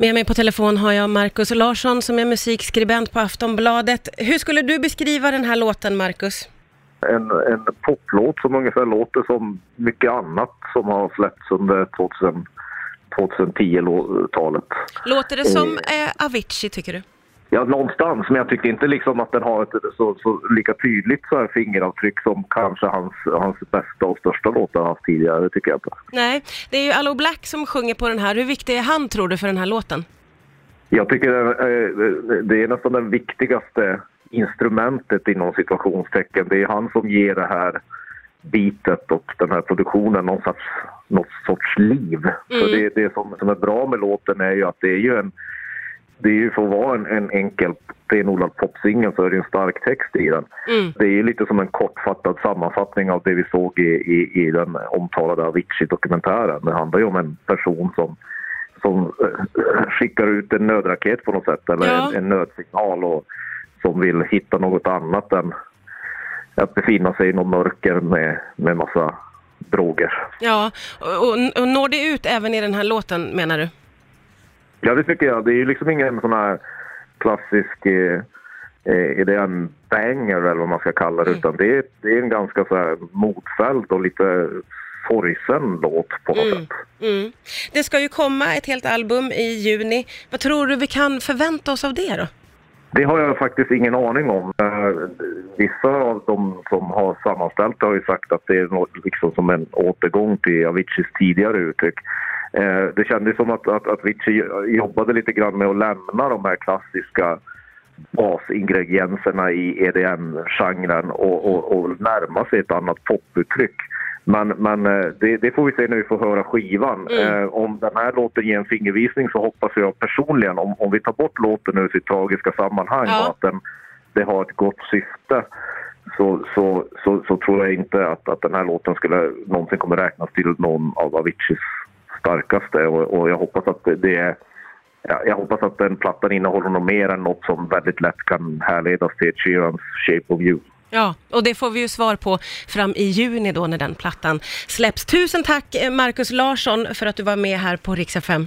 Med mig på telefon har jag Markus Larsson som är musikskribent på Aftonbladet. Hur skulle du beskriva den här låten, Markus? En, en poplåt som ungefär låter som mycket annat som har släppts under 2000, 2010-talet. Låter det som eh, Avicii, tycker du? Ja, någonstans, men jag tycker inte liksom att den har ett så, så lika tydligt så här fingeravtryck som kanske hans, hans bästa och största låtar har haft tidigare, det tycker jag inte. Nej, det är ju Allo Black som sjunger på den här. Hur viktig är han, tror du, för den här låten? Jag tycker det, det är nästan det viktigaste instrumentet inom situationstecken. Det är han som ger det här bitet och den här produktionen någon sorts, något sorts liv. Mm. För det, det som, som är bra med låten är ju att det är ju en det är ju för att vara en, en enkel renodlad popsingel så är det en stark text i den. Mm. Det är ju lite som en kortfattad sammanfattning av det vi såg i, i, i den omtalade Avicii-dokumentären. Det handlar ju om en person som, som äh, skickar ut en nödraket på något sätt, eller ja. en, en nödsignal och som vill hitta något annat än att befinna sig i något mörker med, med massa droger. Ja, och, och, och når det ut även i den här låten menar du? Ja, det tycker jag. Det är ju liksom ingen sån här klassisk eh, är det en banger eller vad man ska kalla det, mm. utan det är, det är en ganska så här modfälld och lite sorgsen låt på något mm. sätt. Mm. Det ska ju komma ett helt album i juni. Vad tror du vi kan förvänta oss av det då? Det har jag faktiskt ingen aning om. Uh, vissa av de som har sammanställt har ju sagt att det är liksom som en återgång till Aviciis tidigare uttryck. Eh, det kändes som att, att, att Avicii jobbade lite grann med att lämna de här klassiska basingredienserna i EDM-genren och, och, och närma sig ett annat poputtryck. Men, men eh, det, det, får vi se när vi får höra skivan. Mm. Eh, om den här låten ger en fingervisning så hoppas jag personligen, om, om vi tar bort låten ur sitt tragiska sammanhang ja. och att den, det har ett gott syfte, så, så, så, så, tror jag inte att, att den här låten skulle någonsin kommer räknas till någon av Aviciis starkaste och, och jag hoppas att det är Ja, jag hoppas att den plattan innehåller något mer än något som väldigt lätt kan härledas till Sheerans Shape of You. Ja, och det får vi ju svar på fram i juni då när den plattan släpps. Tusen tack eh, Markus Larsson för att du var med här på Rix FM.